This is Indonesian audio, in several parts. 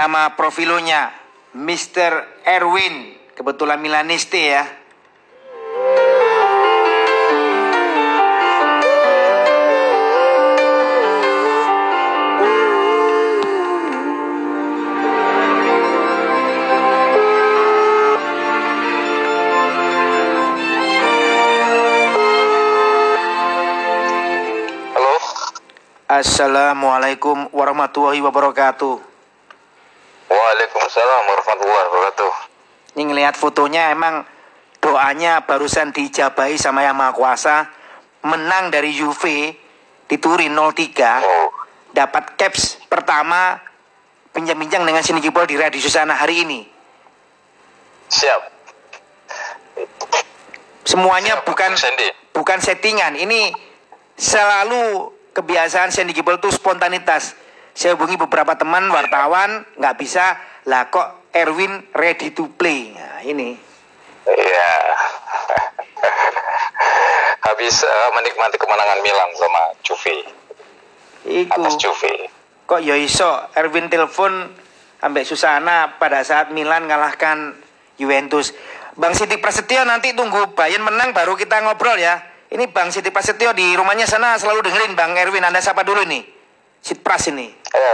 Nama profilonya Mr. Erwin. Kebetulan Milaniste ya. Assalamualaikum warahmatullahi wabarakatuh. Waalaikumsalam warahmatullahi wabarakatuh. Ini ngelihat fotonya emang doanya barusan dijabahi sama Yang Maha Kuasa menang dari Juve di Turin 03 Oh, dapat caps pertama pinjam-pinjam dengan sini jebol di Radio Susana hari ini. siap. Semuanya Siap, bukan Sandy. bukan settingan. Ini selalu kebiasaan Sandy Gibol itu spontanitas. Saya hubungi beberapa teman wartawan nggak bisa lah kok Erwin ready to play. Nah, ini. Iya. Habis eh, menikmati kemenangan Milan sama Juve Iku. atas Juve. Kok ya iso Erwin telepon ambek Susana pada saat Milan ngalahkan Juventus. Bang Siti Prasetyo nanti tunggu Bayern menang baru kita ngobrol ya. Ini Bang Siti Prasetyo di rumahnya sana selalu dengerin Bang Erwin. Anda sapa dulu nih. Sit Pras ini. Ya,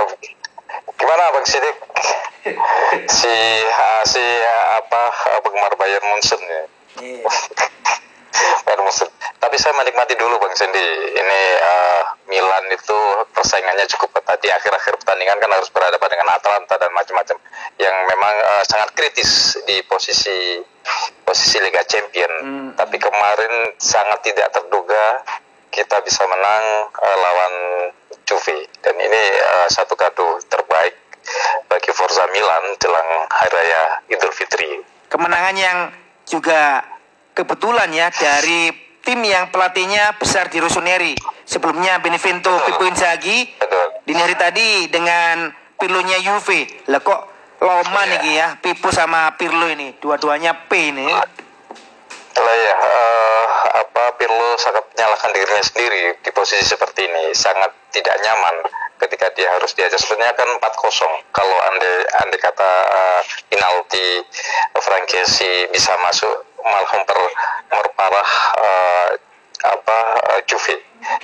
gimana Bang Sidik? Si si apa penggemar Bayern Munchen ya. Iya. Bayern Munchen. Tapi saya menikmati dulu Bang Sandy. Ini eh, Milan itu persaingannya cukup ketat di akhir-akhir pertandingan kan harus berhadapan dengan Atalanta dan macam-macam yang memang eh, sangat kritis di posisi posisi Liga Champion. Hmm. Tapi kemarin sangat tidak terduga kita bisa menang eh, lawan Juve dan ini eh, satu kado Forza Milan jelang Hari Raya Idul Fitri. Kemenangan yang juga kebetulan ya dari tim yang pelatihnya besar di Rossoneri. Sebelumnya Benevento Pippo Inzaghi. Betul. Dini hari tadi dengan Pirlo-nya Juve. Lah kok loma Iya. nih ya Pippo sama Pirlo ini. Dua-duanya P ini. Lah ya, eh, apa Pirlo sangat menyalahkan dirinya sendiri di posisi seperti ini, sangat tidak nyaman ketika dia harus diajak. Sebenarnya kan 4-0 kalau andai andai kata eh, penalti Frankesi bisa masuk malah memper, memperparah eh, apa eh, Juve.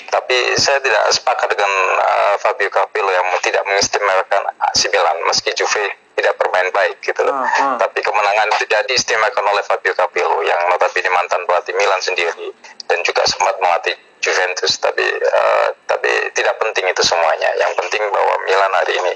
Tapi saya tidak sepakat dengan eh, Fabio Capello yang tidak mengistimewakan AC Milan meski Juve tidak bermain baik gitu loh. Hmm, hmm. Tapi kemenangan itu tidak diistimewakan oleh Fabio Capello yang notabene mantan pelatih Milan sendiri dan juga sempat melatih Juventus. Tapi eh, tapi tidak penting itu semuanya. Yang penting bahwa Milan hari ini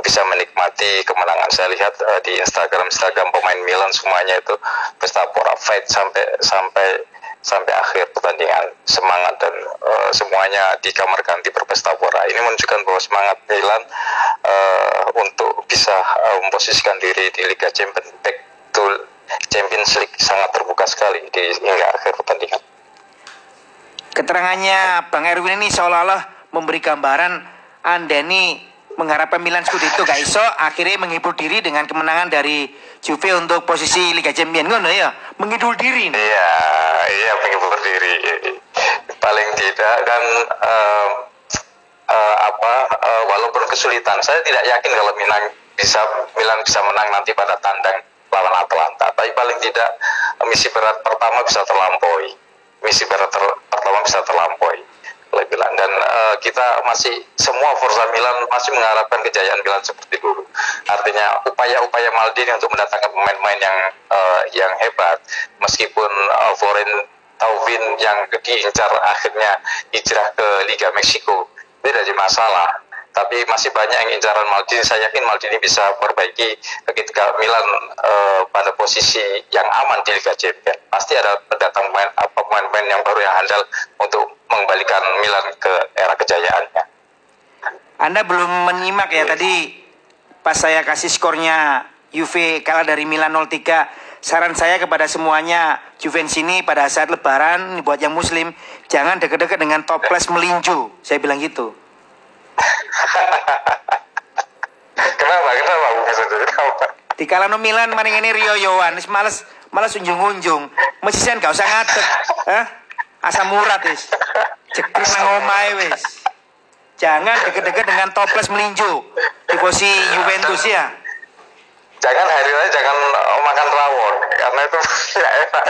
bisa menikmati kemenangan. Saya lihat eh, di Instagram Instagram pemain Milan semuanya itu pestapora fight sampai sampai sampai akhir pertandingan semangat dan eh, semuanya di kamar ganti berpesta pora ini menunjukkan bahwa semangat Milan eh, untuk bisa eh, memposisikan diri di Liga Champions back Champions League sangat terbuka sekali di hingga akhir pertandingan. Keterangannya Bang Erwin ini seolah-olah memberi gambaran Anda ini mengharapkan Milan Scudetto gak iso akhirnya menghibur diri dengan kemenangan dari Juve untuk posisi Liga Champions ngono ya menghibur diri. Iya, iya menghibur diri. Paling tidak kan eh, eh, apa eh, walaupun kesulitan, saya tidak yakin kalau Milan bisa Milan bisa menang nanti pada tandang lawan Atalanta. Tapi paling tidak misi berat pertama bisa terlampaui. Misi berat ter- pertama bisa terlampaui oleh Milan dan eh, kita masih semua Forza Milan masih mengharapkan kejayaan Milan seperti dulu. Artinya upaya-upaya Maldini untuk mendatangkan pemain-pemain yang eh, yang hebat. Meskipun eh, Floren Taubin yang diincar akhirnya hijrah ke Liga Meksiko. Tidak jadi masalah tapi masih banyak yang incaran Maldini saya yakin Maldini bisa perbaiki ketika Milan eh, pada posisi yang aman di Liga Champions pasti ada datang pemain apa pemain-pemain yang baru yang handal untuk mengembalikan Milan ke era kejayaannya Anda belum menyimak ya tadi pas saya kasih skornya Juve kalah dari Milan 03. Saran saya kepada semuanya Juventus ini pada saat lebaran buat yang muslim jangan deket-deket dengan toples melinju. Saya bilang gitu. Kenapa kenapa Bung Sendiri kenapa Di kalano Milan maring ini Rio Yowan, males males unjung-unjung. Mesti sen gak usah ngadeg. Hah? Asam urat wis. Cekrek nang omahe wis. Jangan deket-deket dengan toples melinjo. Tifosi Juventus ya. Jangan hari ini jangan oh, makan rawon karena itu nggak enak.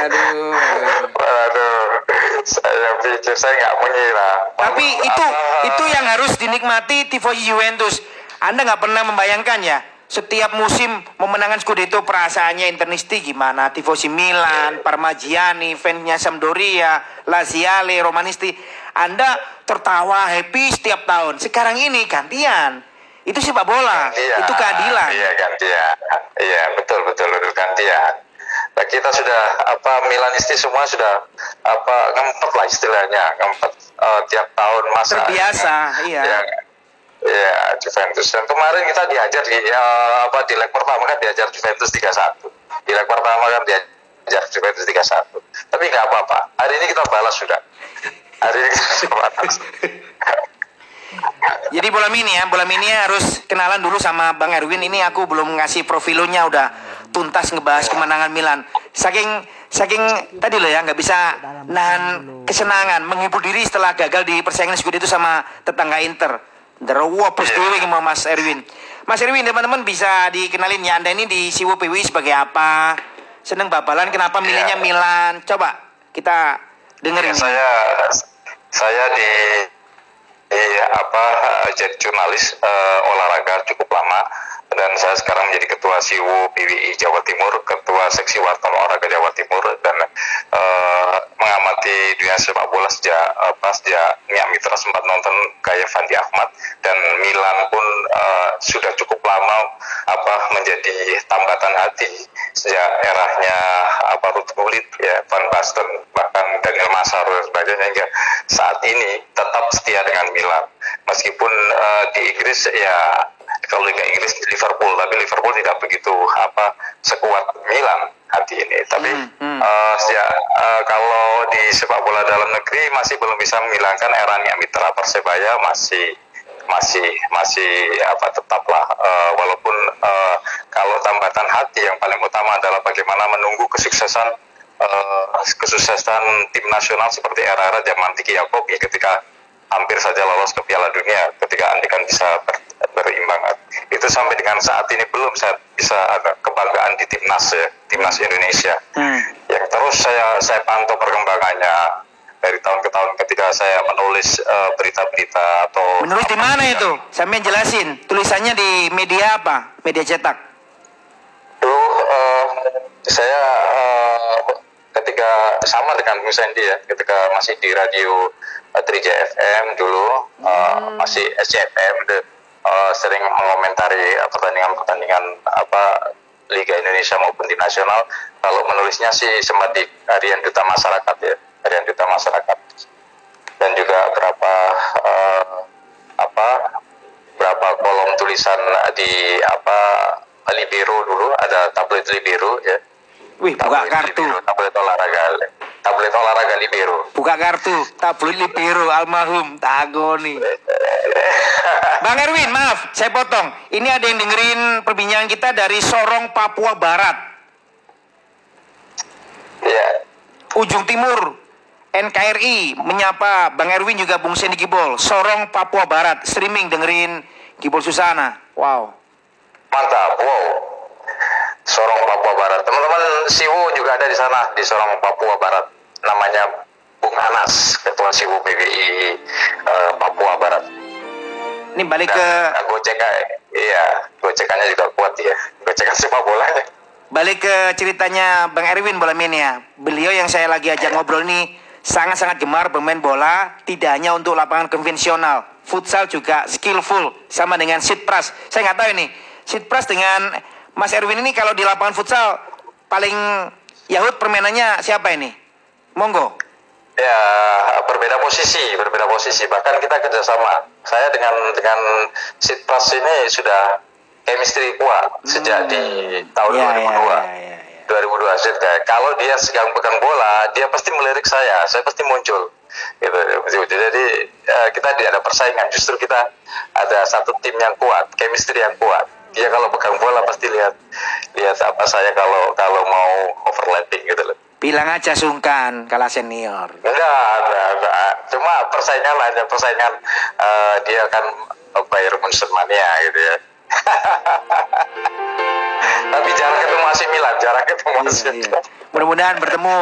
Aduh. Aduh, saya pikir saya nggak mengira. Tapi itu Apa- itu yang harus dinikmati tifosi Juventus. Anda nggak pernah membayangkan ya, setiap musim memenangkan Scudetto perasaannya internisti gimana? Tifosi Milan, Parmigiani, fansnya Sampdoria, Laziale, Romanisti. Anda tertawa happy setiap tahun. Sekarang ini gantian. Itu sepak bola, Iya, itu keadilan. Iya gantian. Iya betul betul betul gantian. Nah, kita sudah apa Milanisti semua sudah apa ngempet lah istilahnya ngempet eh, tiap tahun masa Terbiasa, iya. ya, ya, Juventus. Dan kemarin kita diajar di ya, apa di leg pertama kan diajar Juventus 3-1 di leg pertama kan diajar Juventus 3-1 tapi nggak apa-apa. Hari ini kita balas sudah. Hari ini kita balas. Jadi bola mini ya, bola mini harus kenalan dulu sama Bang Erwin. Ini aku belum ngasih profilonya udah tuntas ngebahas kemenangan Milan. Saking saking tadi loh ya nggak bisa nahan kesenangan, menghibur diri setelah gagal di persaingan Scudetto sama tetangga Inter. Derewo plus dewe sama Mas Erwin. Mas Erwin teman-teman bisa dikenalin ya Anda ini di Siwo PWI sebagai apa? Seneng babalan kenapa milihnya Iya. Milan? Coba kita dengerin. saya saya di di apa jadi jurnalis eh, olahraga cukup lama dan saya sekarang menjadi ketua SIWO PWI Jawa Timur, ketua seksi wartawan olahraga Jawa Timur dan eh, mengamati dunia sepak bola sejak apa sejak Nia Mitra sempat nonton kayak Fandi Ahmad dan Milan pun eh, sudah cukup lama apa menjadi tambatan hati sejak eranya apa Ruth Gullit ya Van Basten bahkan Daniel Masar dan sebagainya hingga saat ini tetap setia dengan Milan. Meskipun eh, di Inggris ya kalau Liga Inggris Liverpool tapi Liverpool tidak begitu apa sekuat Milan hati ini tapi Hmm, hmm. eh, sejak eh, kalau di sepak bola dalam negeri masih belum bisa menghilangkan eranya Mitra Persebaya masih masih masih apa tetaplah eh, walaupun eh, kalau tambatan hati yang paling utama adalah bagaimana menunggu kesuksesan eh, kesuksesan tim nasional seperti era-era zaman Tiki Yakobi ketika hampir saja lolos ke Piala Dunia ketika Andikan bisa ber- berimbang itu sampai dengan saat ini belum saya bisa ada kebanggaan di timnas ya timnas Indonesia Hmm. yang terus saya saya pantau perkembangannya dari tahun ke tahun ketika saya menulis eh, berita-berita atau Menurut di mana ya. itu? Sampai jelasin. Tulisannya di media apa? Media cetak. Dulu eh, saya eh, ketika sama dengan Bung Sandy ya, ketika masih di radio eh, Trija FM dulu eh, masih SCFM eh, sering mengomentari eh, pertandingan-pertandingan apa Liga Indonesia maupun di nasional. Kalau menulisnya sih sempat di Harian Duta Masyarakat ya, Harian Duta Masyarakat. Dan juga berapa eh, apa berapa kolom tulisan di apa Libero dulu ada tabloid Libero ya Wih, buka tabloid kartu. Libero, tabloid olahraga tabloid olahraga Libero Buka kartu. Tabloid Libero almarhum Tagoni. Bang Erwin, maaf, saya potong. Ini ada yang dengerin perbincangan kita dari Sorong, Papua Barat. ya Ujung Timur. NKRI menyapa Bang Erwin juga Bung Sendi Gibol. Sorong, Papua Barat. Streaming dengerin Gibol Susana. Wow. mantap wow Sorong Papua Barat teman-teman Siwu juga ada di sana di Sorong Papua Barat namanya Bung Anas ketua Siwu PBI eh, Papua Barat Ini balik dan ke eh, gojek iya gojekannya juga kuat ya gojekan sepak bolanya Balik ke ceritanya Bang Erwin bola mini ya. Beliau yang saya lagi ajak ngobrol ini sangat-sangat gemar bermain bola, tidak hanya untuk lapangan konvensional. Futsal juga skillful, sama dengan Sitpras. Saya nggak tahu ini, Sitpras dengan Mas Erwin ini kalau di lapangan futsal paling Yahud permainannya siapa ini? Monggo. Ya berbeda posisi, berbeda posisi. Bahkan kita kerjasama. Saya dengan dengan Sitpras ini sudah chemistry kuat sejak di tahun Ya, 2002. ya, ya, ya, ya. 2002 Sitpras. Kalau dia sedang pegang bola, dia pasti melirik saya. Saya pasti muncul. Gitu. Jadi eh, kita tidak ada persaingan. Justru kita ada satu tim yang kuat, chemistry yang kuat. Dia kalau pegang bola pasti lihat lihat apa saya kalau kalau mau overlapping gitu loh. Bilang aja sungkan kalah senior. Enggak, enggak, enggak. Cuma persaingan aja persaingan uh, dia kan Bayern Munchen mania gitu ya. Tapi jarang ketemu AC Milan, jarang ketemu AC Iya, iya. Mudah-mudahan bertemu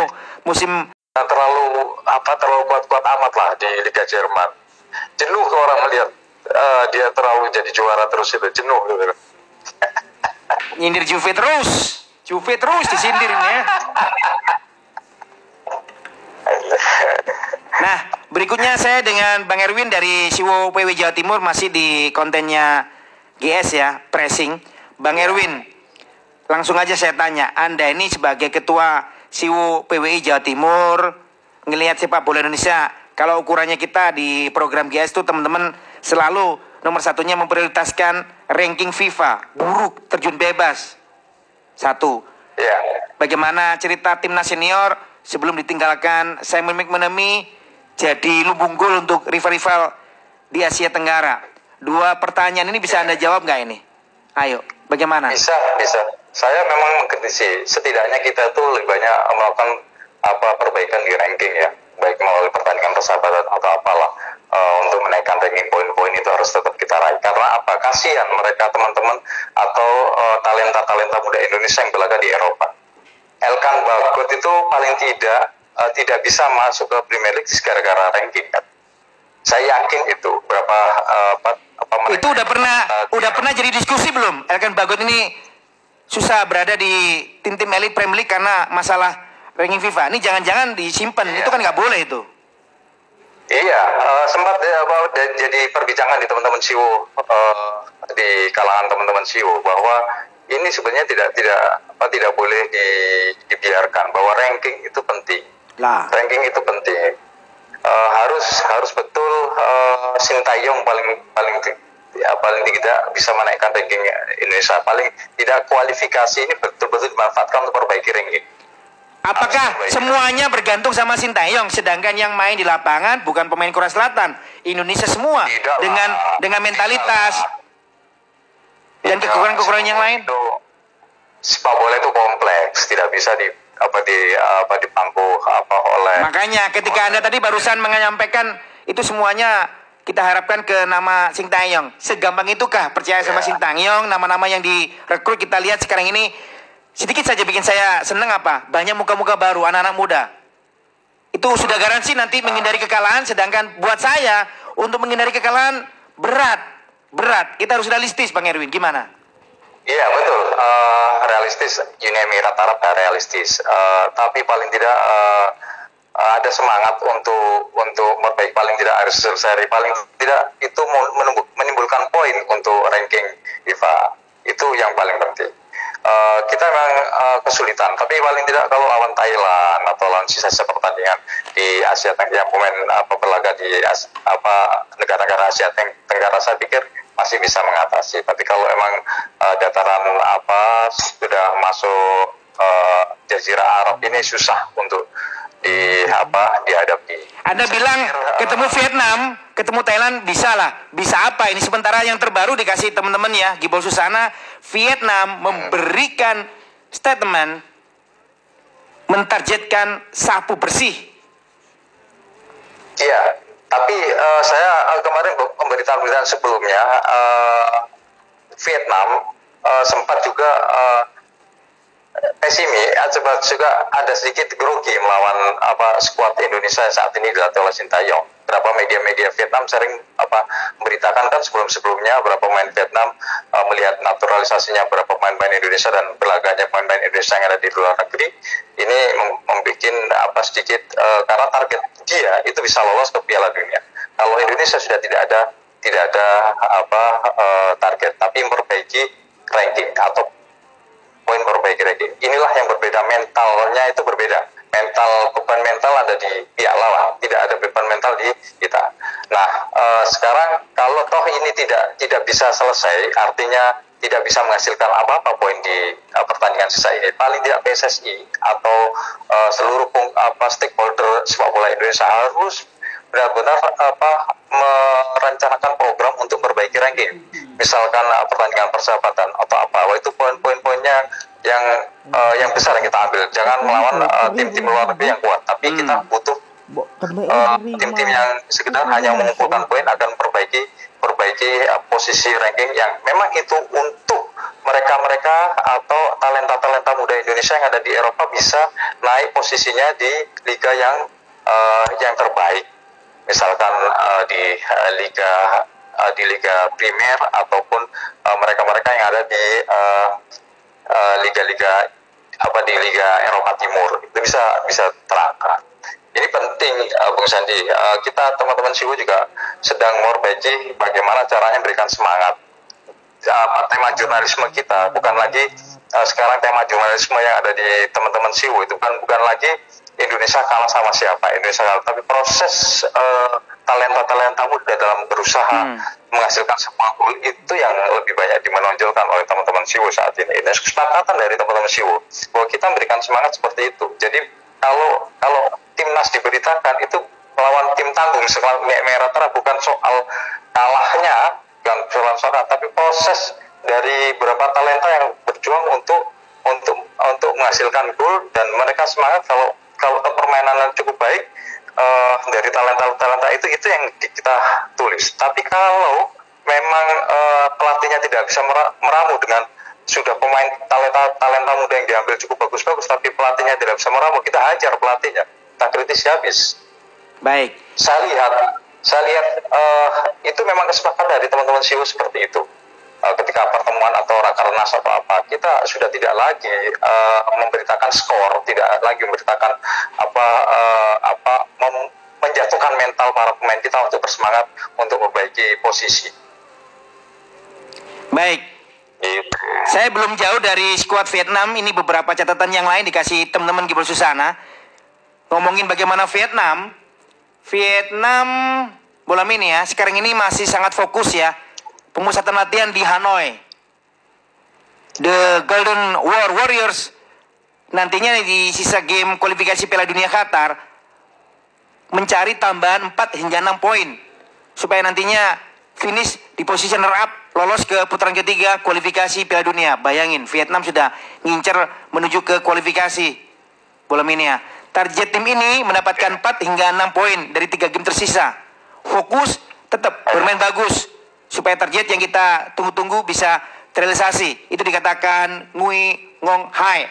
musim terlalu apa terlalu kuat-kuat amat lah di Liga Jerman. Jenuh ke orang melihat eh, dia terlalu jadi juara terus itu jenuh gitu. nyindir Juve terus. Juve terus disindir ini ya. Nah, berikutnya saya dengan Bang Erwin dari Siwo PW Jawa Timur masih di kontennya GS ya, pressing. Bang Erwin, langsung aja saya tanya, Anda ini sebagai ketua Siwo PWI Jawa Timur, ngelihat sepak bola Indonesia, kalau ukurannya kita di program GS itu teman-teman selalu nomor satunya memprioritaskan ranking FIFA, buruk, terjun bebas. Satu, Ya. Bagaimana cerita timnas senior sebelum ditinggalkan Simon McManamy jadi lumbung gol untuk rival-rival di Asia Tenggara. Dua pertanyaan ini bisa Anda jawab nggak ini? Ayo, bagaimana? Bisa, bisa. Saya memang mengkritisi. Setidaknya kita tuh lebih banyak melakukan apa perbaikan di ranking ya, baik melalui pertandingan persahabatan atau apalah. Eh, untuk menaikkan ranking poin-poin itu harus tetap kita raih. Karena apa? Kasihan mereka teman-teman atau eh, talenta-talenta muda Indonesia yang berlaga di Eropa. Elkan Bagot itu paling tidak eh, tidak bisa masuk ke Premier League gara-gara ranking kan. Saya yakin itu berapa eh, apa, apa mereka- Itu udah pernah Eh, udah pernah jadi diskusi belum? Elkan Bagot ini susah berada di tim-tim elit Premier League karena masalah ranking FIFA. Ini jangan-jangan disimpan. Iya. Itu kan nggak boleh itu. Iya, eh, sempat ya, bahwa jadi perbincangan di teman-teman Siwo eh, di kalangan teman-teman Siwo bahwa ini sebenarnya tidak tidak apa tidak boleh di- dibiarkan bahwa ranking itu penting. Lah. Ranking itu penting. Eh, harus harus betul uh, Sintayong paling paling ya, paling tidak bisa menaikkan ranking Indonesia. Paling tidak kualifikasi ini betul-betul dimanfaatkan untuk perbaiki ranking. Apakah Harus semuanya bergantung sama Sintayong sedangkan yang main di lapangan bukan pemain Korea Selatan, Indonesia semua Tidak lah. dengan dengan mentalitas Tidak lah. dan kekurangan-kekurangan yang lain? Itu sepak bola itu kompleks, tidak bisa di apa di apa dipangku apa oleh Makanya ketika Anda tadi barusan menyampaikan itu semuanya kita harapkan ke nama Sintayong. Segampang itukah percaya sama Ya. Sintayong, nama-nama yang direkrut kita lihat sekarang ini sedikit saja bikin saya seneng apa? Banyak muka-muka baru, anak-anak muda. Itu sudah garansi nanti menghindari kekalahan sedangkan buat saya untuk menghindari kekalahan berat. Berat. Kita harus realistis Bang Erwin. Gimana? Iya betul, Eh, realistis Uni Emirat Arab realistis, Eh, tapi paling tidak eh, ada semangat untuk untuk memperbaiki paling tidak harus seri. Paling tidak itu menimbulkan poin untuk ranking FIFA. Itu yang paling penting. Eh, kita memang eh, kesulitan, tapi paling tidak kalau lawan Thailand atau lawan sisa-sisa pertandingan di Asia Tenggara yang pemain apa berlaga di apa negara-negara Asia Teng- Tenggara saya pikir masih bisa mengatasi. Tapi kalau emang eh, dataran apa sudah masuk eh, Jazirah Arab ini susah untuk di apa dihadapi. Anda Saya bilang pikir, ketemu Vietnam, ketemu Thailand bisa lah. Bisa apa ini? Sementara yang terbaru dikasih teman-teman ya, Gibol Susana, Vietnam memberikan statement mentargetkan sapu bersih. Iya, tapi eh, saya eh, kemarin pemberitaan-pemberitaan sebelumnya eh, Vietnam eh, sempat juga eh, pesimi, eh, sempat juga ada sedikit grogi melawan apa skuad Indonesia yang saat ini dilatih oleh Sintayong. Berapa media-media Vietnam sering apa memberitakan kan sebelum-sebelumnya berapa pemain Vietnam eh, melihat naturalisasinya berapa pemain-pemain Indonesia dan berlaganya pemain-pemain Indonesia yang ada di luar negeri ini mem- membuat apa sedikit eh, karena target dia itu bisa lolos ke Piala Dunia. Kalau Indonesia sudah tidak ada tidak ada apa eh, target tapi memperbaiki ranking atau poin perbaiki ranking. Inilah yang berbeda mentalnya itu berbeda. Mental beban mental ada di pihak lawan, tidak ada beban mental di kita. Nah, eh, sekarang kalau toh ini tidak tidak bisa selesai, artinya tidak bisa menghasilkan apa-apa poin di eh, pertandingan sisa ini. Paling tidak PSSI atau eh, seluruh peng- apa stakeholder sepak bola Indonesia harus benar-benar apa merencanakan program untuk memperbaiki ranking. Misalkan uh, pertandingan persahabatan atau apa, Wah, itu poin-poin-poinnya yang uh, yang besar yang kita ambil. Jangan melawan uh, tim-tim luar negeri yang kuat, tapi kita Hmm. butuh uh, tim-tim yang sekedar hanya mengumpulkan poin akan perbaiki perbaiki uh, posisi ranking yang memang itu untuk mereka-mereka atau talenta-talenta muda Indonesia yang ada di Eropa bisa naik posisinya di liga yang uh, yang terbaik. Misalkan uh, di uh, liga uh, di liga primer ataupun uh, mereka-mereka yang ada di uh, uh, liga-liga apa di liga Eropa Timur. Itu bisa bisa terangkat ini penting uh, Bung Sandi. Uh, kita teman-teman Siwu juga sedang memperbaiki bagaimana caranya memberikan semangat. Uh, tema jurnalisme kita. Bukan lagi uh, sekarang tema jurnalisme yang ada di teman-teman Siwu itu kan bukan lagi Indonesia kalah sama siapa Indonesia kalah. Tapi proses uh, talenta-talenta muda dalam berusaha Hmm. menghasilkan sebuah itu yang lebih banyak dimenonjolkan oleh teman-teman Siwu saat ini. Dan kesepakatan dari teman-teman Siwu bahwa kita memberikan semangat seperti itu. Jadi kalau kalau timnas diberitakan itu melawan tim tanggung sekolah merah terang bukan soal kalahnya bukan soal soal tapi proses dari beberapa talenta yang berjuang untuk untuk untuk menghasilkan gol dan mereka semangat kalau kalau permainan cukup baik eh, dari talenta-talenta itu itu yang kita tulis. Tapi kalau memang eh, pelatihnya tidak bisa mera- meramu dengan sudah pemain talenta talenta muda yang diambil cukup bagus-bagus, tapi pelatihnya tidak bisa meramu, kita hajar pelatihnya, kita kritisi habis. Baik. Saya lihat, saya lihat eh, itu memang kesepakatan dari teman-teman SIO seperti itu. Eh, ketika pertemuan atau rakernas atau apa, kita sudah tidak lagi eh, memberitakan skor, tidak lagi memberitakan apa eh, apa mem- menjatuhkan mental para pemain kita untuk bersemangat untuk memperbaiki posisi. Baik. Gitu. Saya belum jauh dari skuad Vietnam. Ini beberapa catatan yang lain dikasih teman-teman Gibran Susana. Ngomongin bagaimana Vietnam. Vietnam bola mini ya. Sekarang ini masih sangat fokus ya. Pemusatan latihan di Hanoi. The Golden War Warriors nantinya di sisa game kualifikasi Piala Dunia Qatar mencari tambahan 4 hingga 6 poin supaya nantinya finish di posisi runner up lolos ke putaran ketiga kualifikasi Piala Dunia. Bayangin Vietnam sudah ngincer menuju ke kualifikasi bola mini ya. Target tim ini mendapatkan 4 hingga 6 poin dari 3 game tersisa. Fokus tetap bermain bagus supaya target yang kita tunggu-tunggu bisa terrealisasi. Itu dikatakan Ngui Ngong Hai.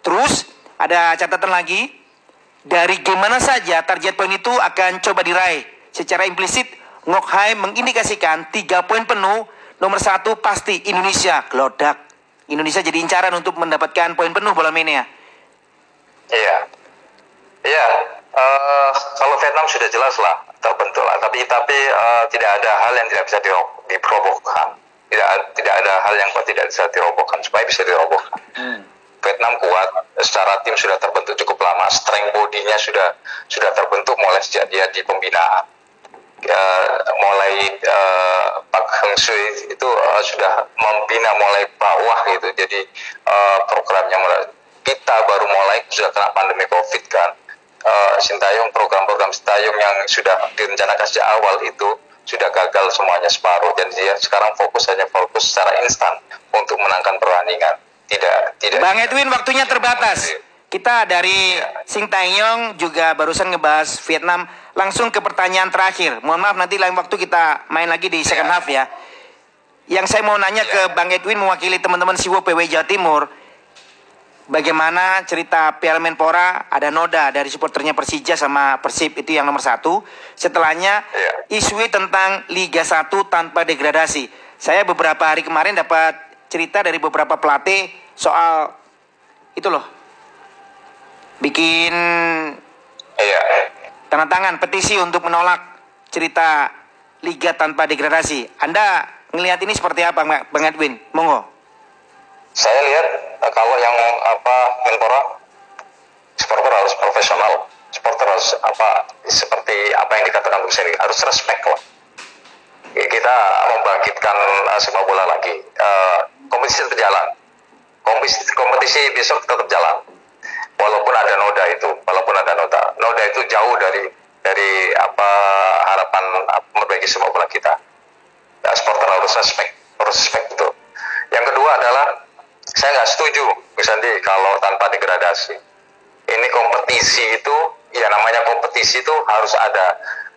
Terus ada catatan lagi dari game mana saja target poin itu akan coba diraih. Secara implisit, Ngok Hai mengindikasikan tiga poin penuh. Nomor satu pasti Indonesia, Glodak. Indonesia jadi incaran untuk mendapatkan poin penuh bola mini ya. Iya, iya. eh, kalau Vietnam sudah jelas lah terbentuk lah. Tapi tapi eh, tidak ada hal yang tidak bisa diro- dirobohkan. Tidak tidak ada hal yang tidak bisa dirobohkan supaya bisa dirobohkan. Vietnam kuat, secara tim sudah terbentuk cukup lama, strength bodinya sudah sudah terbentuk mulai sejak dia di pembinaan. Eh, mulai eh, Pak Heng Sui itu eh, sudah membina mulai bawah gitu, jadi eh, programnya mulai kita baru mulai sudah kena pandemi COVID kan. Eh, Sintayong program-program Sintayong yang sudah direncanakan sejak awal itu sudah gagal semuanya separuh dan dia sekarang fokus hanya fokus secara instan untuk menangkan pertandingan. Tidak tidak Bang Edwin waktunya terbatas. Kita dari Sing Taeyong juga barusan ngebahas Vietnam. Langsung ke pertanyaan terakhir. Mohon maaf nanti lain waktu kita main lagi di second half ya. Yang saya mau nanya ke Bang Edwin mewakili teman-teman Siwo PW Jawa Timur. Bagaimana cerita Piala Menpora ada noda dari supporternya Persija sama Persib itu yang nomor satu. Setelahnya Iya. isu tentang Liga 1 tanpa degradasi. Saya beberapa hari kemarin dapat cerita dari beberapa pelatih soal itu loh. Bikin Iya. tanda tangan petisi untuk menolak cerita Liga tanpa degradasi. Anda ngelihat ini seperti apa Bang Bang Edwin? Monggo. Saya lihat eh, kalau yang apa Menpora supporter harus profesional, supporter harus apa seperti apa yang dikatakan Bung Seri harus respect lah. Ya, Kita membangkitkan eh, sepak bola lagi. Eh, kompetisi tetap jalan. Kompetisi, kompetisi besok tetap jalan. Walaupun ada noda itu, walaupun ada noda, noda itu jauh dari dari apa harapan apa, memperbaiki sepak bola kita. Ya, supporter harus respect, harus respect itu. Yang kedua adalah saya nggak setuju, Sandi kalau Ini kompetisi itu ya namanya kompetisi itu harus ada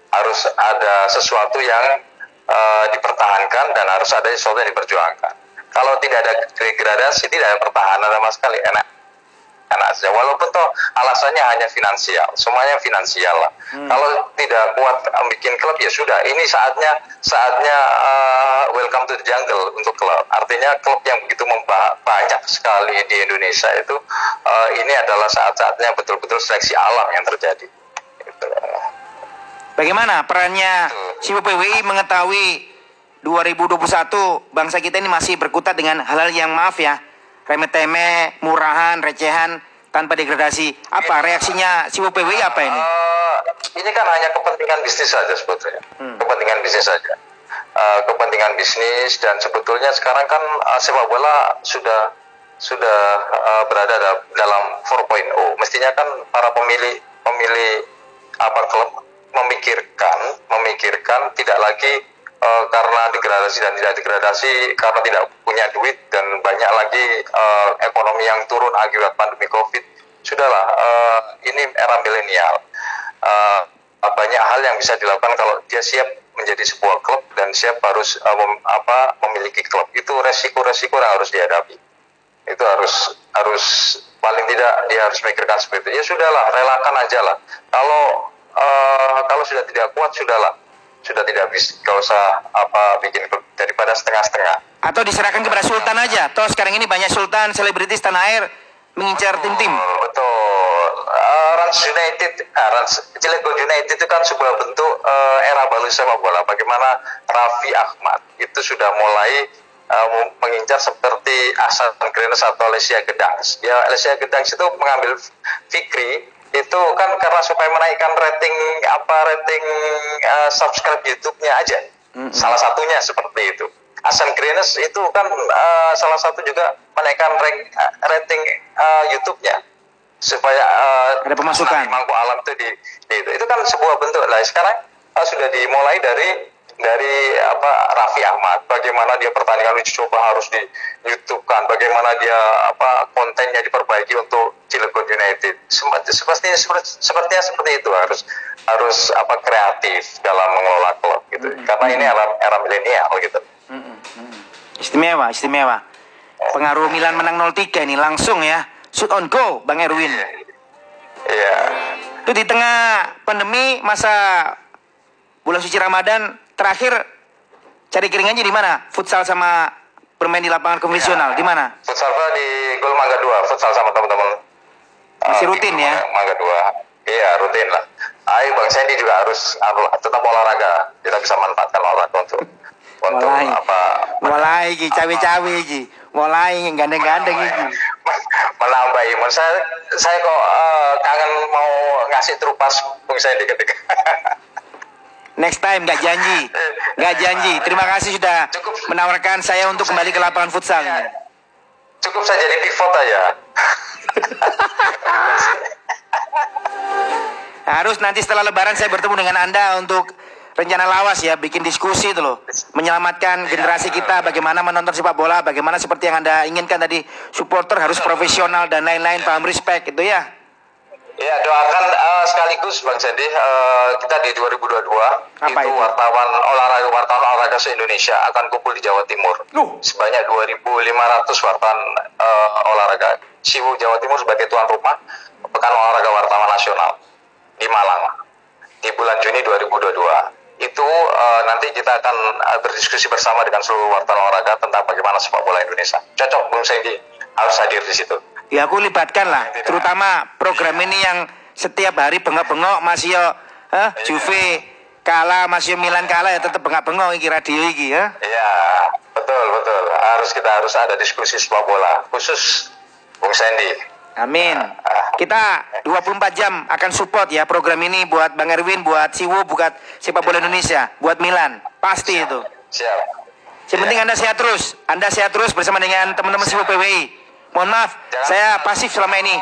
harus ada sesuatu yang uh, dipertahankan dan harus ada sesuatu yang diperjuangkan. Kalau tidak ada degradasi, tidak ada pertahanan sama sekali enak enak saja. Walaupun toh alasannya hanya finansial, semuanya finansial lah. Hmm. Kalau tidak kuat bikin klub ya sudah. Ini saatnya saatnya uh, welcome to the jungle untuk klub. Artinya klub yang begitu banyak sekali di Indonesia itu uh, ini adalah saat-saatnya betul-betul seleksi alam yang terjadi. Gitu. Bagaimana perannya si PWI mengetahui 2021 bangsa kita ini masih berkutat dengan hal-hal yang maaf ya remeh-temeh, murahan, recehan, tanpa degradasi. Apa reaksinya si PWI apa ini? Uh, ini kan hanya kepentingan bisnis saja sebetulnya. Hmm. Kepentingan bisnis saja. Uh, kepentingan bisnis dan sebetulnya sekarang kan uh, sepak bola sudah sudah uh, berada dalam 4.0. Mestinya kan para pemilih pemilih apa klub memikirkan memikirkan tidak lagi uh, karena degradasi dan tidak degradasi karena tidak punya duit dan banyak lagi uh, ekonomi yang turun akibat pandemi covid sudahlah uh, ini era milenial. Uh, banyak hal yang bisa dilakukan kalau dia siap menjadi sebuah klub dan siap harus uh, mem, apa memiliki klub. Itu resiko-resiko yang harus dihadapi. Itu harus harus paling tidak dia harus memikirkan seperti itu. Ya sudahlah relakan aja lah. Kalau uh, kalau sudah tidak kuat sudahlah sudah tidak bisa gak usah apa bikin daripada setengah-setengah. Atau diserahkan kepada sultan aja. Toh sekarang ini banyak sultan selebritis tanah air mengincar tim-tim. betul. Uh, Rans United uh, Rans Cilegon United itu kan sebuah bentuk uh, era baru sepak bola. Bagaimana Raffi Ahmad itu sudah mulai uh, mengincar seperti Asan Grenes atau Lesia Gedangs. Ya Lesia Gedangs itu mengambil Fikri itu kan karena supaya menaikkan rating apa rating uh, subscribe YouTube-nya aja. Mm-hmm. Salah satunya seperti itu. Asan Greens itu kan uh, salah satu juga menaikkan rank, rating uh, YouTube-nya supaya uh, ada pemasukan mangku alam itu di, di itu. itu kan sebuah bentuk lah sekarang uh, sudah dimulai dari dari apa Raffi Ahmad. Bagaimana dia pertandingan uji coba harus di YouTube kan? Bagaimana dia apa kontennya diperbaiki untuk Cilegon United? Seperti sepertinya sepertinya seperti itu harus harus apa kreatif dalam mengelola klub gitu. Mm -hmm. karena ini era era milenial gitu. Mm -hmm. istimewa istimewa. Pengaruh Milan menang 0-3 ini langsung ya. Shoot on go Bang Erwin. Iya. Yeah. itu di tengah pandemi masa bulan suci Ramadan terakhir cari keringannya di mana? Futsal sama bermain di lapangan konvensional ya, di mana? Futsal di Gol Mangga 2, futsal sama teman-teman. Masih uh, rutin ya? Mangga 2. Iya, rutin lah. Ayo Bang Sandy juga harus tetap olahraga. Kita bisa manfaatkan olahraga untuk untuk mulai, apa? Mulai iki cawe-cawe iki. Mulai gandeng-gandeng iki. Menambah imun. Saya saya kok uh, kangen mau ngasih terupas Bang Sandy ketika Next time nggak janji, nggak janji. Terima kasih sudah Cukup. menawarkan saya untuk kembali ke lapangan futsal. Ya. Cukup saya jadi pivot aja. Harus nanti setelah Lebaran saya bertemu dengan anda untuk rencana lawas ya, bikin diskusi itu loh, menyelamatkan generasi kita, bagaimana menonton sepak bola, bagaimana seperti yang anda inginkan tadi, supporter harus profesional dan lain-lain, paham respect itu ya. Ya doakan uh, sekaligus Bang Sandy uh, kita di 2022 Apa itu, itu? wartawan olahraga wartawan olahraga se Indonesia akan kumpul di Jawa Timur. Uh. sebanyak 2.500 wartawan uh, olahraga Siwu Jawa Timur sebagai tuan rumah pekan olahraga wartawan nasional di Malang di bulan Juni 2022 itu uh, nanti kita akan uh, berdiskusi bersama dengan seluruh wartawan olahraga tentang bagaimana sepak bola Indonesia. Cocok Bung Sandy harus hadir di situ ya aku libatkan lah terutama program ini yang setiap hari bengok-bengok masih yo eh, Juve kalah masih Milan kalah ya tetap bengok-bengok iki radio iki ya iya betul betul harus kita harus ada diskusi sepak bola khusus Bung Sandy Amin. Kita 24 jam akan support ya program ini buat Bang Erwin, buat Siwo, buat sepak bola Indonesia, buat Milan. Pasti siap, itu. Siap. Yang penting Anda sehat terus. Anda sehat terus bersama dengan teman-teman Siwo PWI. Mohon maaf, Jangan saya pasif selama ini.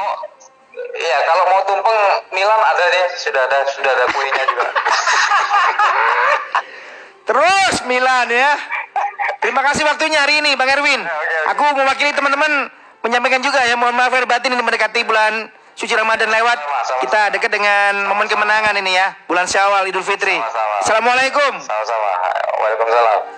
Iya, kalau mau tumpeng Milan ada deh, sudah ada sudah ada kuenya juga. Terus Milan ya. Terima kasih waktunya hari ini Bang Erwin. Aku mewakili teman-teman menyampaikan juga ya mohon maaf lahir batin ini mendekati bulan suci Ramadan lewat. Sama-sama. Kita dekat dengan momen kemenangan ini ya, bulan Syawal Idul Fitri. Assalamualaikum. Sama-sama. Waalaikumsalam.